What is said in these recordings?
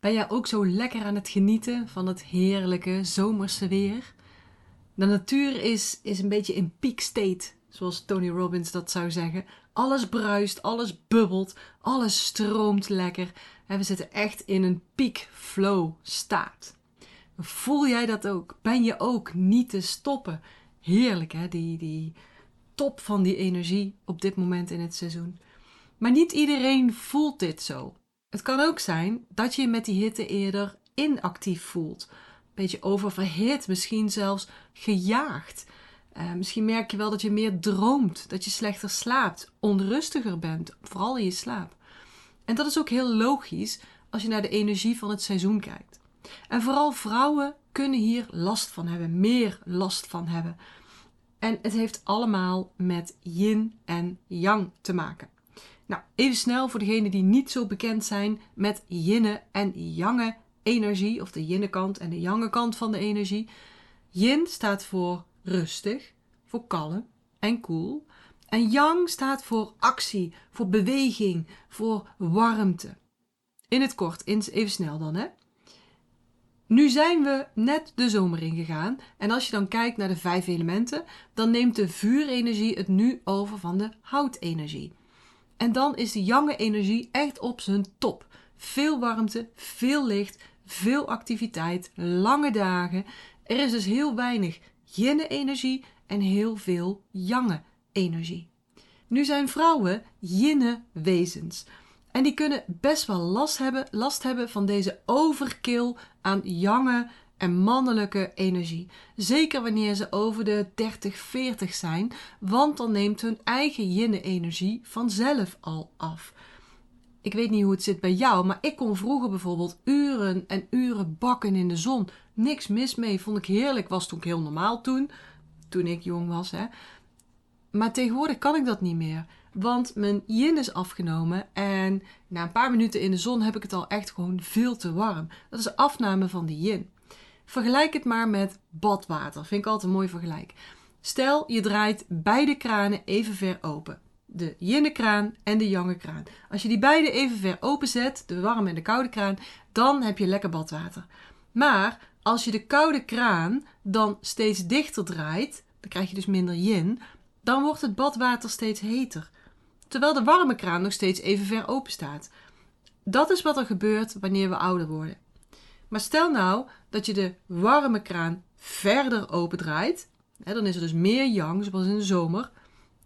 Ben jij ook zo lekker aan het genieten van het heerlijke zomerse weer? De natuur is, is een beetje in peak state, zoals Tony Robbins dat zou zeggen. Alles bruist, alles bubbelt, alles stroomt lekker. En we zitten echt in een peak flow staat. Voel jij dat ook? Ben je ook niet te stoppen? Heerlijk hè, die, die top van die energie op dit moment in het seizoen. Maar niet iedereen voelt dit zo. Het kan ook zijn dat je je met die hitte eerder inactief voelt. Een beetje oververhit, misschien zelfs gejaagd. Uh, misschien merk je wel dat je meer droomt, dat je slechter slaapt, onrustiger bent, vooral in je slaap. En dat is ook heel logisch als je naar de energie van het seizoen kijkt. En vooral vrouwen kunnen hier last van hebben, meer last van hebben. En het heeft allemaal met yin en yang te maken. Nou, even snel voor degenen die niet zo bekend zijn met yinne en yange energie, of de yinne kant en de yange kant van de energie. Yin staat voor rustig, voor kalm en koel. En yang staat voor actie, voor beweging, voor warmte. In het kort, even snel dan hè. Nu zijn we net de zomer ingegaan en als je dan kijkt naar de vijf elementen, dan neemt de vuurenergie het nu over van de houtenergie. En dan is de jonge energie echt op zijn top. Veel warmte, veel licht, veel activiteit, lange dagen. Er is dus heel weinig yin energie en heel veel jange energie. Nu zijn vrouwen yinne wezens. En die kunnen best wel last hebben, last hebben van deze overkill aan jonge en mannelijke energie. Zeker wanneer ze over de 30, 40 zijn, want dan neemt hun eigen yin-energie vanzelf al af. Ik weet niet hoe het zit bij jou, maar ik kon vroeger bijvoorbeeld uren en uren bakken in de zon. Niks mis mee, vond ik heerlijk. Was toen heel normaal toen, toen ik jong was. Hè. Maar tegenwoordig kan ik dat niet meer. Want mijn yin is afgenomen en na een paar minuten in de zon heb ik het al echt gewoon veel te warm. Dat is afname van die yin. Vergelijk het maar met badwater. Vind ik altijd een mooi vergelijk. Stel, je draait beide kranen even ver open. De yin kraan en de yang kraan. Als je die beide even ver open zet, de warme en de koude kraan, dan heb je lekker badwater. Maar als je de koude kraan dan steeds dichter draait, dan krijg je dus minder yin, dan wordt het badwater steeds heter. Terwijl de warme kraan nog steeds even ver open staat. Dat is wat er gebeurt wanneer we ouder worden. Maar stel nou dat je de warme kraan verder opendraait, hè, dan is er dus meer yang, zoals in de zomer,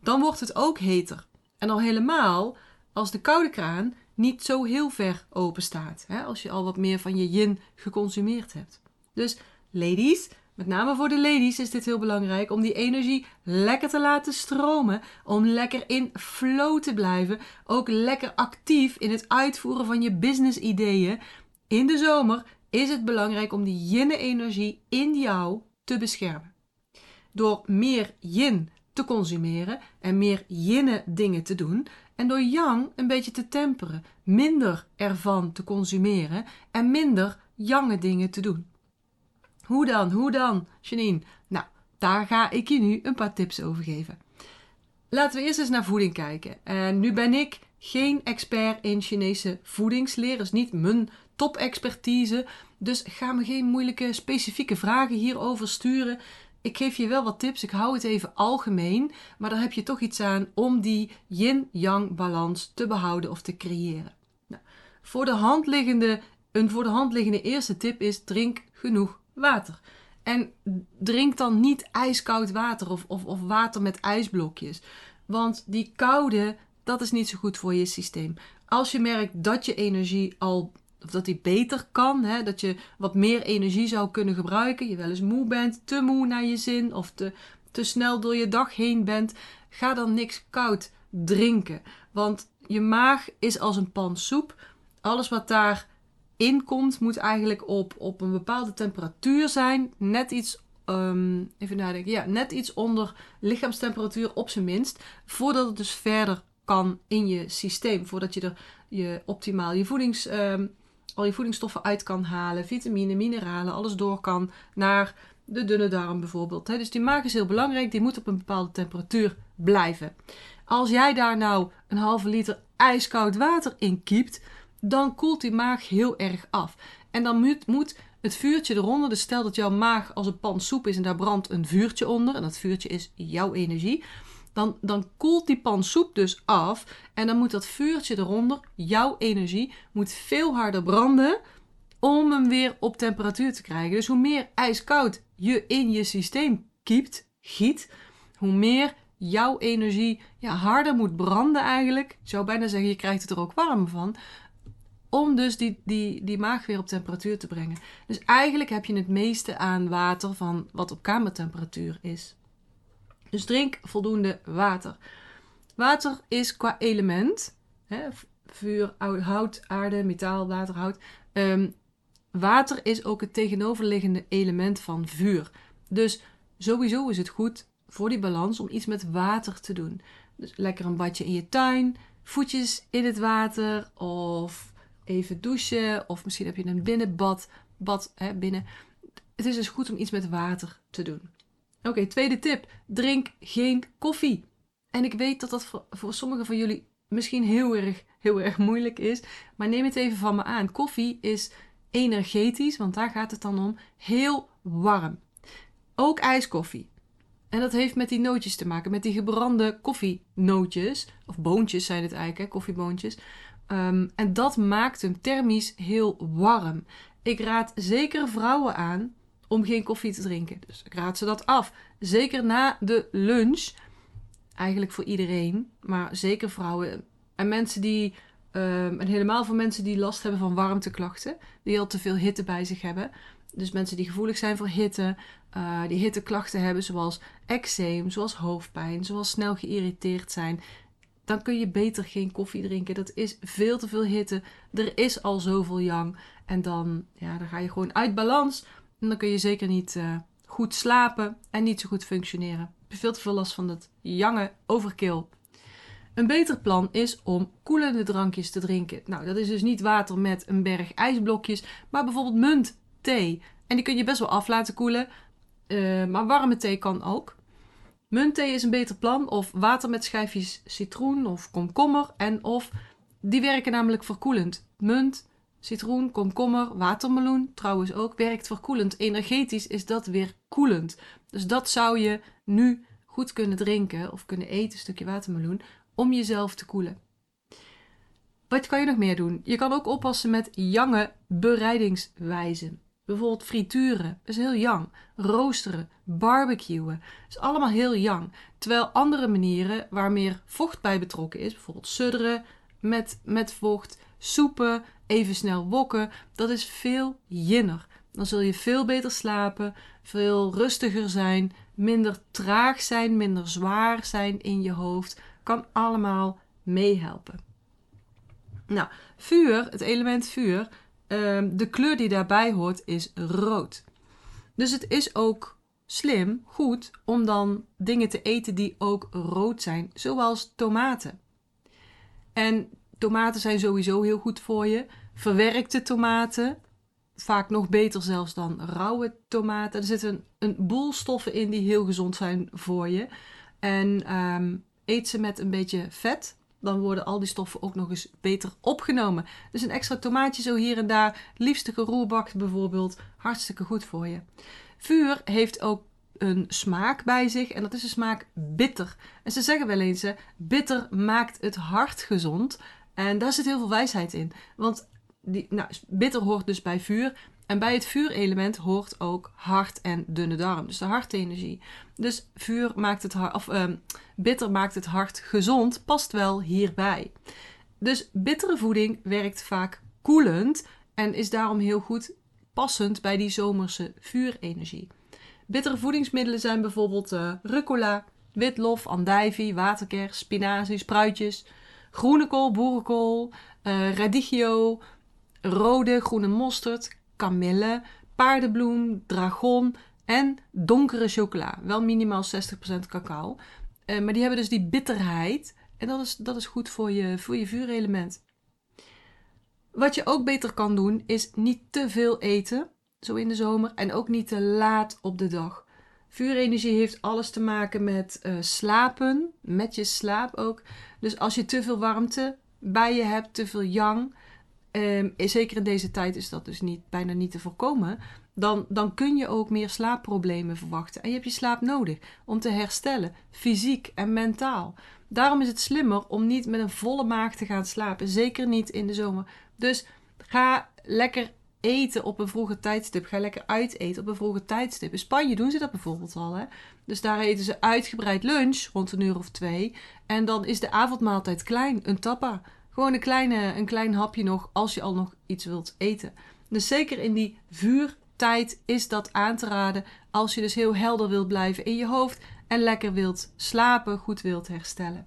dan wordt het ook heter. En al helemaal als de koude kraan niet zo heel ver open staat, hè, als je al wat meer van je yin geconsumeerd hebt. Dus ladies, met name voor de ladies is dit heel belangrijk om die energie lekker te laten stromen, om lekker in flow te blijven, ook lekker actief in het uitvoeren van je business ideeën. In de zomer is het belangrijk om die yin-energie in jou te beschermen. Door meer yin te consumeren en meer yin dingen te doen en door yang een beetje te temperen, minder ervan te consumeren en minder yange dingen te doen. Hoe dan? Hoe dan, Janine? Nou, daar ga ik je nu een paar tips over geven. Laten we eerst eens naar voeding kijken. En nu ben ik geen expert in Chinese voedingsleer, is niet mijn top-expertise. Dus ga me geen moeilijke specifieke vragen hierover sturen. Ik geef je wel wat tips. Ik hou het even algemeen. Maar daar heb je toch iets aan om die yin-yang balans te behouden of te creëren. Nou, voor de hand liggende, een voor de hand liggende eerste tip is: drink genoeg water. En drink dan niet ijskoud water of, of, of water met ijsblokjes. Want die koude, dat is niet zo goed voor je systeem. Als je merkt dat je energie al of dat die beter kan, hè, dat je wat meer energie zou kunnen gebruiken, je wel eens moe bent, te moe naar je zin of te, te snel door je dag heen bent, ga dan niks koud drinken. Want je maag is als een pan soep. Alles wat daar in komt, moet eigenlijk op, op een bepaalde temperatuur zijn. Net iets, um, even nadenken, ja, net iets onder lichaamstemperatuur op zijn minst. Voordat het dus verder kan in je systeem. Voordat je er je optimaal je voedings, um, al je voedingsstoffen uit kan halen. Vitamine, mineralen, alles door kan naar de dunne darm bijvoorbeeld. Dus die maag is heel belangrijk. Die moet op een bepaalde temperatuur blijven. Als jij daar nou een halve liter ijskoud water in kiept, dan koelt die maag heel erg af. En dan moet, het vuurtje eronder, dus stel dat jouw maag als een pan soep is en daar brandt een vuurtje onder, en dat vuurtje is jouw energie, dan, dan koelt die pan soep dus af. En dan moet dat vuurtje eronder, jouw energie, moet veel harder branden om hem weer op temperatuur te krijgen. Dus hoe meer ijskoud je in je systeem kiept, giet, hoe meer jouw energie ja, harder moet branden eigenlijk. Ik zou bijna zeggen, je krijgt het er ook warm van. Om dus die, die, die maag weer op temperatuur te brengen. Dus eigenlijk heb je het meeste aan water van wat op kamertemperatuur is. Dus drink voldoende water. Water is qua element, hè, vuur, hout, aarde, metaal, water, hout. Ehm, water is ook het tegenoverliggende element van vuur. Dus sowieso is het goed voor die balans om iets met water te doen. Dus lekker een badje in je tuin, voetjes in het water of even douchen of misschien heb je een binnenbad, bad hè, binnen. Het is dus goed om iets met water te doen. Oké, tweede tip. Drink geen koffie. En ik weet dat dat voor, sommigen van jullie misschien heel erg, heel erg moeilijk is. Maar neem het even van me aan. Koffie is energetisch, want daar gaat het dan om, heel warm. Ook ijskoffie. En dat heeft met die nootjes te maken, met die gebrande koffienootjes. Of boontjes zijn het eigenlijk, koffieboontjes. Um, en dat maakt hem thermisch heel warm. Ik raad zeker vrouwen aan om geen koffie te drinken. Dus ik raad ze dat af. Zeker na de lunch. Eigenlijk voor iedereen, maar zeker vrouwen. En mensen die, um, en helemaal voor mensen die last hebben van warmteklachten, die al te veel hitte bij zich hebben. Dus mensen die gevoelig zijn voor hitte, uh, die hitteklachten hebben, zoals eczeem, zoals hoofdpijn, zoals snel geïrriteerd zijn. Dan kun je beter geen koffie drinken. Dat is veel te veel hitte. Er is al zoveel yang. En dan, ja, dan ga je gewoon uit balans. Dan kun je zeker niet uh, goed slapen en niet zo goed functioneren. Je veel te veel last van dat jange overkill. Een beter plan is om koelende drankjes te drinken. Nou, dat is dus niet water met een berg ijsblokjes, maar bijvoorbeeld munt, thee. En die kun je best wel af laten koelen, uh, maar warme thee kan ook. Muntthee is een beter plan, of water met schijfjes citroen of komkommer. En of, die werken namelijk verkoelend. Munt, Citroen, komkommer, watermeloen trouwens ook werkt verkoelend. Energetisch is dat weer koelend. Dus dat zou je nu goed kunnen drinken of kunnen eten, een stukje watermeloen, om jezelf te koelen. Wat kan je nog meer doen? Je kan ook oppassen met jange bereidingswijzen. Bijvoorbeeld frituren, is heel jang. Roosteren, barbecuen, is allemaal heel jang. Terwijl andere manieren waar meer vocht bij betrokken is, bijvoorbeeld sudderen met, met vocht, soepen, even snel wokken, dat is veel jinner. Dan zul je veel beter slapen, veel rustiger zijn, minder traag zijn, minder zwaar zijn in je hoofd. Kan allemaal meehelpen. Nou, vuur, het element vuur, ehm, de kleur die daarbij hoort is rood. Dus het is ook slim, goed, om dan dingen te eten die ook rood zijn, zoals tomaten. En Tomaten zijn sowieso heel goed voor je. Verwerkte tomaten, vaak nog beter zelfs dan rauwe tomaten. Er zitten een, een boel stoffen in die heel gezond zijn voor je. En um, eet ze met een beetje vet, dan worden al die stoffen ook nog eens beter opgenomen. Dus een extra tomaatje zo hier en daar, liefst geroerbakt bijvoorbeeld, hartstikke goed voor je. Vuur heeft ook een smaak bij zich en dat is de smaak bitter. En ze zeggen wel eens, bitter maakt het hart gezond. En daar zit heel veel wijsheid in. Want die, nou, bitter hoort dus bij vuur. En bij het vuurelement hoort ook hart en dunne darm. Dus de hartenergie. Dus vuur maakt het hart, um, bitter maakt het hart gezond, past wel hierbij. Dus bittere voeding werkt vaak koelend en is daarom heel goed passend bij die zomerse vuurenergie. Bittere voedingsmiddelen zijn bijvoorbeeld uh, rucola, witlof, andijvie, waterkers, spinazie, spruitjes, groene kool, boerenkool, uh, radicchio, rode, groene mosterd, kamille, paardenbloem, dragon en donkere chocola. Wel minimaal 60% cacao. Uh, maar die hebben dus die bitterheid. En dat is, dat is goed voor je, voor je vuurelement. Wat je ook beter kan doen, is niet te veel eten, zo in de zomer, en ook niet te laat op de dag. Vuurenergie heeft alles te maken met uh, slapen, met je slaap ook. Dus als je te veel warmte bij je hebt, te veel yang, ehm, zeker in deze tijd is dat dus niet, bijna niet te voorkomen, dan, dan kun je ook meer slaapproblemen verwachten. En je hebt je slaap nodig om te herstellen, fysiek en mentaal. Daarom is het slimmer om niet met een volle maag te gaan slapen, zeker niet in de zomer. Dus ga lekker eten op een vroege tijdstip. Ga lekker uiteten op een vroege tijdstip. In Spanje doen ze dat bijvoorbeeld al. Hè? Dus daar eten ze uitgebreid lunch rond een uur of twee. En dan is de avondmaaltijd klein, een tappa. Gewoon een, kleine, een klein hapje nog als je al nog iets wilt eten. Dus zeker in die vuurtijd is dat aan te raden als je dus heel helder wilt blijven in je hoofd en lekker wilt slapen, goed wilt herstellen.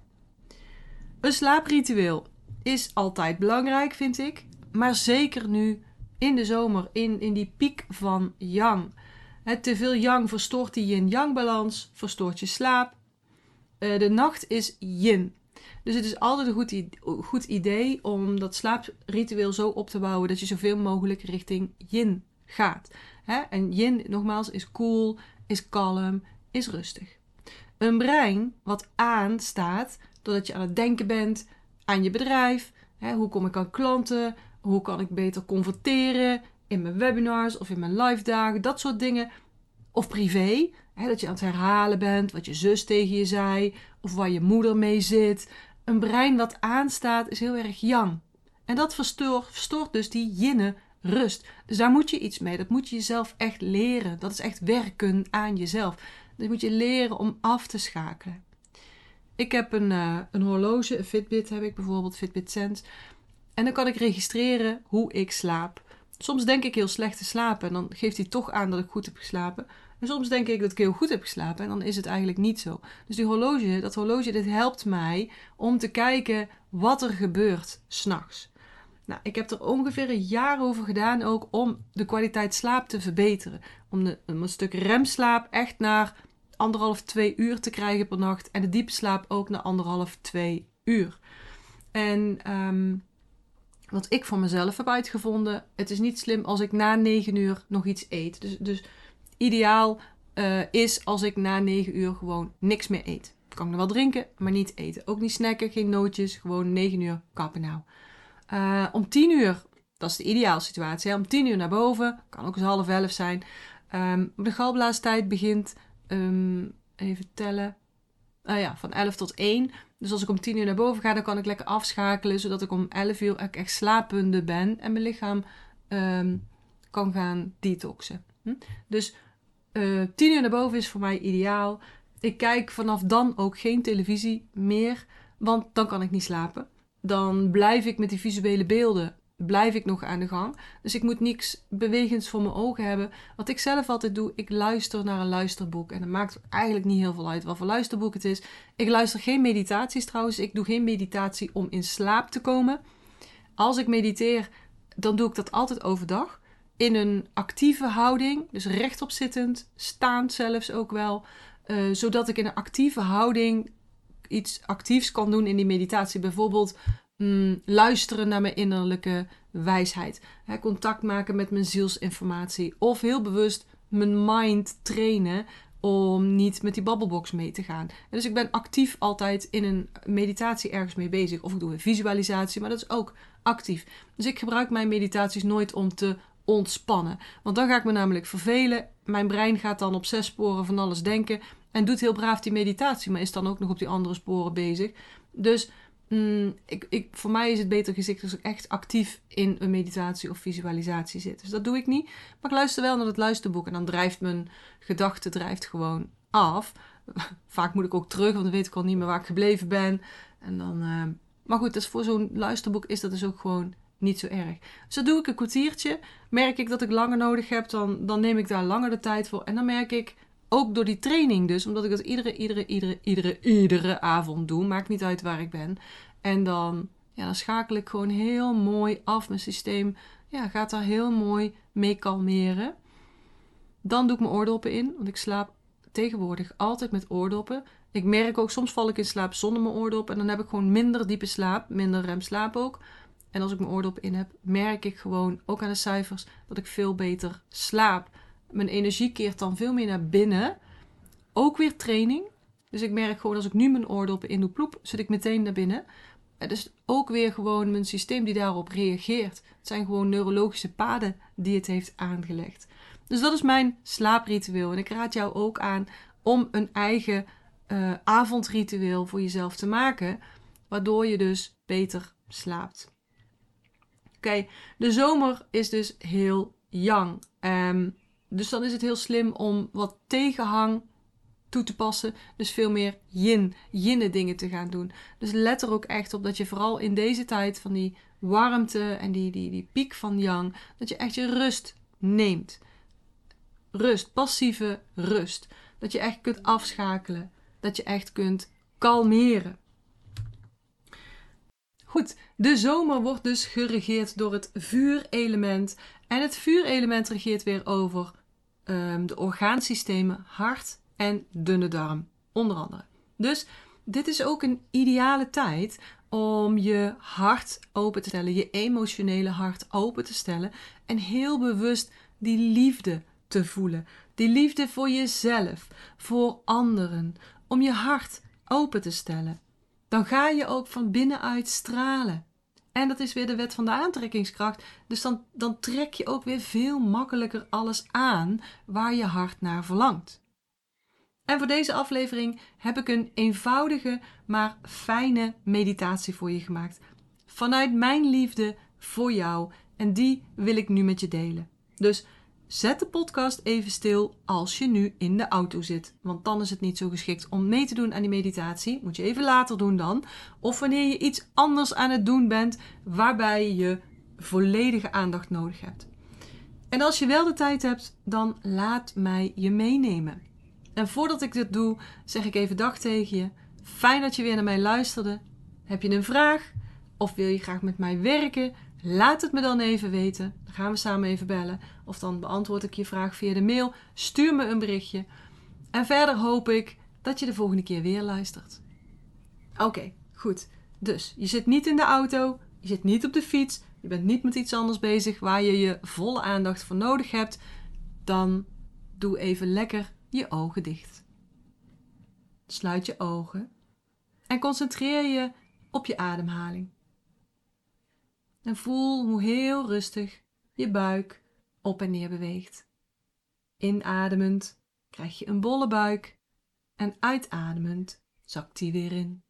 Een slaapritueel is altijd belangrijk, vind ik. Maar zeker nu in de zomer, in, in die piek van yang. Te veel yang verstoort die yin-yang balans, verstoort je slaap. Uh, de nacht is yin. Dus het is altijd een goed, goed idee om dat slaapritueel zo op te bouwen dat je zoveel mogelijk richting yin gaat. En yin, nogmaals, is cool, is kalm, is rustig. Een brein wat aanstaat doordat je aan het denken bent aan je bedrijf. Hoe kom ik aan klanten? Hoe kan ik beter converteren in mijn webinars of in mijn live dagen? Dat soort dingen. Of privé, hè, dat je aan het herhalen bent wat je zus tegen je zei of waar je moeder mee zit. Een brein wat aanstaat is heel erg yang. En dat verstoort, verstoort dus die yinne rust. Dus daar moet je iets mee. Dat moet je jezelf echt leren. Dat is echt werken aan jezelf. Dus moet je leren om af te schakelen. Ik heb een, uh, een horloge, een Fitbit heb ik bijvoorbeeld, Fitbit Sense. En dan kan ik registreren hoe ik slaap. Soms denk ik heel slecht te slapen en dan geeft hij toch aan dat ik goed heb geslapen. En soms denk ik dat ik heel goed heb geslapen en dan is het eigenlijk niet zo. Dus die horloge, dat horloge, dit helpt mij om te kijken wat er gebeurt s'nachts. Nou, ik heb er ongeveer een jaar over gedaan ook om de kwaliteit slaap te verbeteren. Om, een stuk remslaap echt naar anderhalf, twee uur te krijgen per nacht. En de diepe slaap ook naar anderhalf, twee uur. En um, wat ik voor mezelf heb uitgevonden, het is niet slim als ik na 9 uur nog iets eet. Dus, dus ideaal uh, is als ik na 9 uur gewoon niks meer eet. Kan ik nog wel drinken, maar niet eten. Ook niet snacken, geen nootjes, gewoon 9 uur kappen nou. Uh, om 10 uur, dat is de ideale situatie. Om 10 uur naar boven, kan ook eens half elf zijn. Um, de galblaastijd begint, um, even tellen, uh, ja, van 11 tot 1. Dus als ik om 10 uur naar boven ga, dan kan ik lekker afschakelen, zodat ik om 11 uur echt slapende ben en mijn lichaam um, kan gaan detoxen. Hm? Dus uh, eh, 10 uur naar boven is voor mij ideaal. Ik kijk vanaf dan ook geen televisie meer, want dan kan ik niet slapen. Dan blijf ik met die visuele beelden blijf ik nog aan de gang. Dus ik moet niks bewegends voor mijn ogen hebben. Wat ik zelf altijd doe, ik luister naar een luisterboek. En dat maakt eigenlijk niet heel veel uit wat voor luisterboek het is. Ik luister geen meditaties trouwens. Ik doe geen meditatie om in slaap te komen. Als ik mediteer, dan doe ik dat altijd overdag. In een actieve houding, dus rechtop zittend, staand zelfs ook wel. Uh, zodat ik in een actieve houding iets actiefs kan doen in die meditatie. Bijvoorbeeld mm, luisteren naar mijn innerlijke wijsheid. Hè, contact maken met mijn zielsinformatie. Of heel bewust mijn mind trainen om niet met die babbelbox mee te gaan. Dus ik ben actief altijd in een meditatie ergens mee bezig. Of ik doe een visualisatie, maar dat is ook actief. Dus ik gebruik mijn meditaties nooit om te ontspannen. Want dan ga ik me namelijk vervelen. Mijn brein gaat dan op zes sporen van alles denken. En doet heel braaf die meditatie, maar is dan ook nog op die andere sporen bezig. Dus Mm, ik, ik, voor mij is het beter gezicht als ik echt actief in een meditatie of visualisatie zit. Dus dat doe ik niet. Maar ik luister wel naar het luisterboek en dan drijft mijn gedachte drijft gewoon af. Vaak moet ik ook terug, want dan weet ik al niet meer waar ik gebleven ben. En dan, uh... Maar goed, dus voor zo'n luisterboek is dat dus ook gewoon niet zo erg. Dus dat doe ik een kwartiertje. Merk ik dat ik langer nodig heb, dan, dan neem ik daar langer de tijd voor. En dan merk ik ook door die training dus, omdat ik dat iedere, iedere, iedere, iedere, iedere avond doe. Maakt niet uit waar ik ben. En dan, ja, dan schakel ik gewoon heel mooi af. Mijn systeem ja, gaat daar heel mooi mee kalmeren. Dan doe ik mijn oordoppen in, want ik slaap tegenwoordig altijd met oordoppen. Ik merk ook, soms val ik in slaap zonder mijn oordop. En dan heb ik gewoon minder diepe slaap, minder remslaap ook. En als ik mijn oordop in heb, merk ik gewoon, ook aan de cijfers, dat ik veel beter slaap mijn energie keert dan veel meer naar binnen. Ook weer training. Dus ik merk gewoon als ik nu mijn oordoppen in doe, ploep, zit ik meteen naar binnen. Het is ook weer gewoon mijn systeem die daarop reageert. Het zijn gewoon neurologische paden die het heeft aangelegd. Dus dat is mijn slaapritueel. En ik raad jou ook aan om een eigen uh, avondritueel voor jezelf te maken, waardoor je dus beter slaapt. Oké, de zomer is dus heel yang. Um, dus dan is het heel slim om wat tegenhang toe te passen. Dus veel meer yin, yinne dingen te gaan doen. Dus let er ook echt op dat je vooral in deze tijd van die warmte en die, die, die piek van yang, dat je echt je rust neemt. Rust, passieve rust. Dat je echt kunt afschakelen. Dat je echt kunt kalmeren. Goed, de zomer wordt dus geregeerd door het vuurelement. En het vuurelement regeert weer over um, de orgaansystemen hart en dunne darm, onder andere. Dus dit is ook een ideale tijd om je hart open te stellen, je emotionele hart open te stellen en heel bewust die liefde te voelen. Die liefde voor jezelf, voor anderen, om je hart open te stellen. Dan ga je ook van binnenuit stralen. En dat is weer de wet van de aantrekkingskracht. Dus dan, dan trek je ook weer veel makkelijker alles aan waar je hart naar verlangt. En voor deze aflevering heb ik een eenvoudige, maar fijne meditatie voor je gemaakt. Vanuit mijn liefde voor jou. En die wil ik nu met je delen. Dus Zet de podcast even stil als je nu in de auto zit, want dan is het niet zo geschikt om mee te doen aan die meditatie. Moet je even later doen dan. Of wanneer je iets anders aan het doen bent waarbij je volledige aandacht nodig hebt. En als je wel de tijd hebt, dan laat mij je meenemen. En voordat ik dit doe, zeg ik even dag tegen je. Fijn dat je weer naar mij luisterde. Heb je een vraag? Of wil je graag met mij werken? Laat het me dan even weten. Dan gaan we samen even bellen. Of dan beantwoord ik je vraag via de mail. Stuur me een berichtje. En verder hoop ik dat je de volgende keer weer luistert. Oké, goed. Dus je zit niet in de auto. Je zit niet op de fiets. Je bent niet met iets anders bezig waar je je volle aandacht voor nodig hebt. Dan doe even lekker je ogen dicht. Sluit je ogen en concentreer je op je ademhaling. En voel hoe heel rustig je buik op en neer beweegt. Inademend krijg je een bolle buik en uitademend zakt die weer in.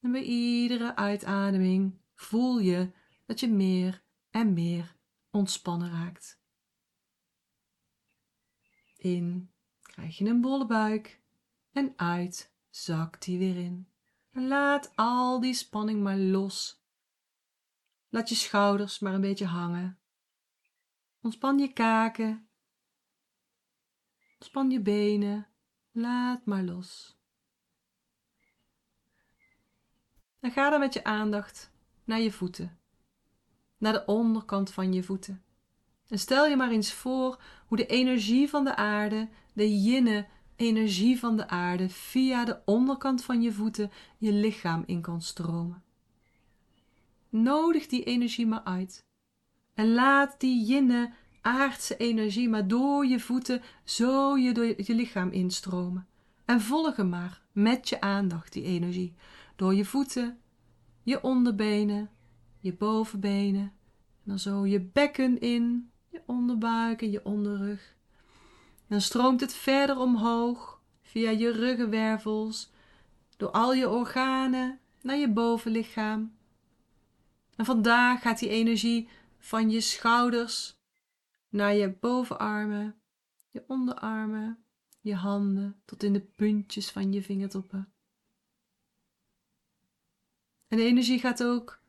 En bij iedere uitademing voel je dat je meer en meer ontspannen raakt. In krijg je een bolle buik en uit zakt die weer in. En laat al die spanning maar los Laat je schouders maar een beetje hangen. Ontspan je kaken. Ontspan je benen. Laat maar los. En ga dan met je aandacht naar je voeten. Naar de onderkant van je voeten. En stel je maar eens voor hoe de energie van de aarde, de yinne energie van de aarde, via de onderkant van je voeten je lichaam in kan stromen. Nodig die energie maar uit. En laat die jinne aardse energie maar door je voeten zo je, door je lichaam instromen. En volg hem maar met je aandacht, die energie. Door je voeten, je onderbenen, je bovenbenen. En dan zo je bekken in, je onderbuik en je onderrug. Dan stroomt het verder omhoog via je ruggenwervels, door al je organen naar je bovenlichaam en vandaag gaat die energie van je schouders naar je bovenarmen, je onderarmen, je handen tot in de puntjes van je vingertoppen. En de energie gaat ook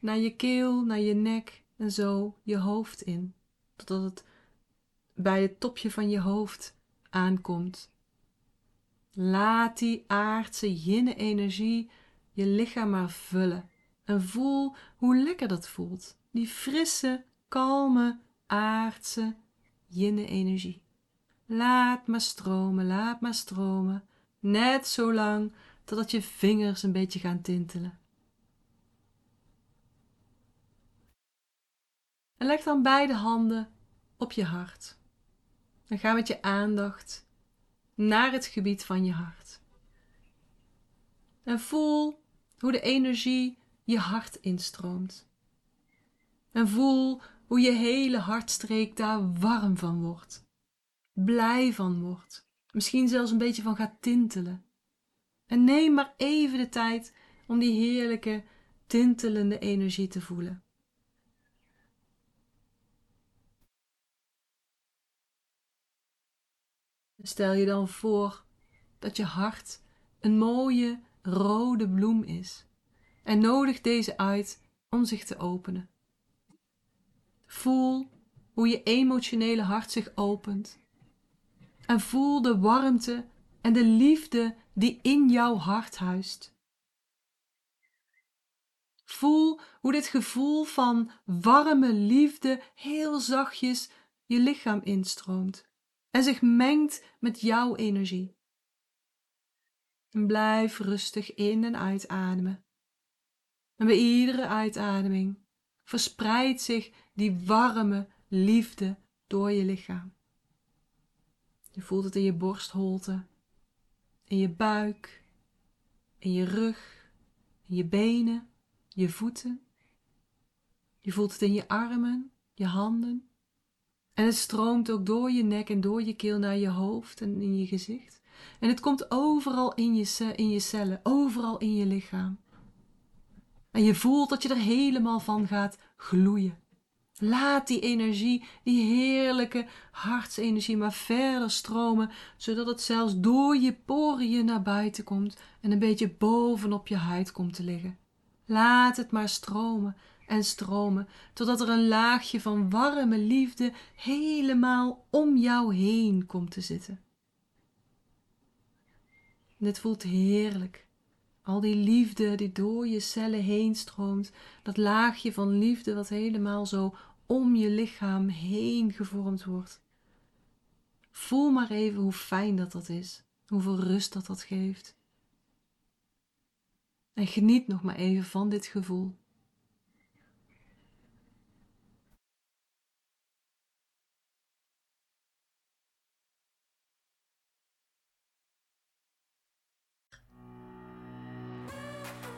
naar je keel, naar je nek en zo je hoofd in, totdat het bij het topje van je hoofd aankomt. Laat die aardse jinne energie je lichaam maar vullen. En voel hoe lekker dat voelt. Die frisse, kalme, aardse, jinne energie. Laat maar stromen, laat maar stromen. Net zo lang totdat je vingers een beetje gaan tintelen. En leg dan beide handen op je hart. En ga met je aandacht naar het gebied van je hart. En voel hoe de energie je hart instroomt. En voel hoe je hele hartstreek daar warm van wordt, blij van wordt, misschien zelfs een beetje van gaat tintelen. En neem maar even de tijd om die heerlijke, tintelende energie te voelen. Stel je dan voor dat je hart een mooie rode bloem is en nodig deze uit om zich te openen. Voel hoe je emotionele hart zich opent en voel de warmte en de liefde die in jouw hart huist. Voel hoe dit gevoel van warme liefde heel zachtjes je lichaam instroomt en zich mengt met jouw energie. En blijf rustig in en uitademen. En bij iedere uitademing verspreidt zich die warme liefde door je lichaam. Je voelt het in je borstholte, in je buik, in je rug, in je benen, je voeten. Je voelt het in je armen, je handen. En het stroomt ook door je nek en door je keel naar je hoofd en in je gezicht. En het komt overal in je, in je cellen, overal in je lichaam. En je voelt dat je er helemaal van gaat gloeien. Laat die energie, die heerlijke hartsenergie, maar verder stromen, zodat het zelfs door je poriën naar buiten komt en een beetje bovenop je huid komt te liggen. Laat het maar stromen en stromen, totdat er een laagje van warme liefde helemaal om jou heen komt te zitten. Dit voelt heerlijk. Al die liefde die door je cellen heen stroomt, dat laagje van liefde wat helemaal zo om je lichaam heen gevormd wordt. Voel maar even hoe fijn dat dat is, hoeveel rust dat dat geeft. En geniet nog maar even van dit gevoel.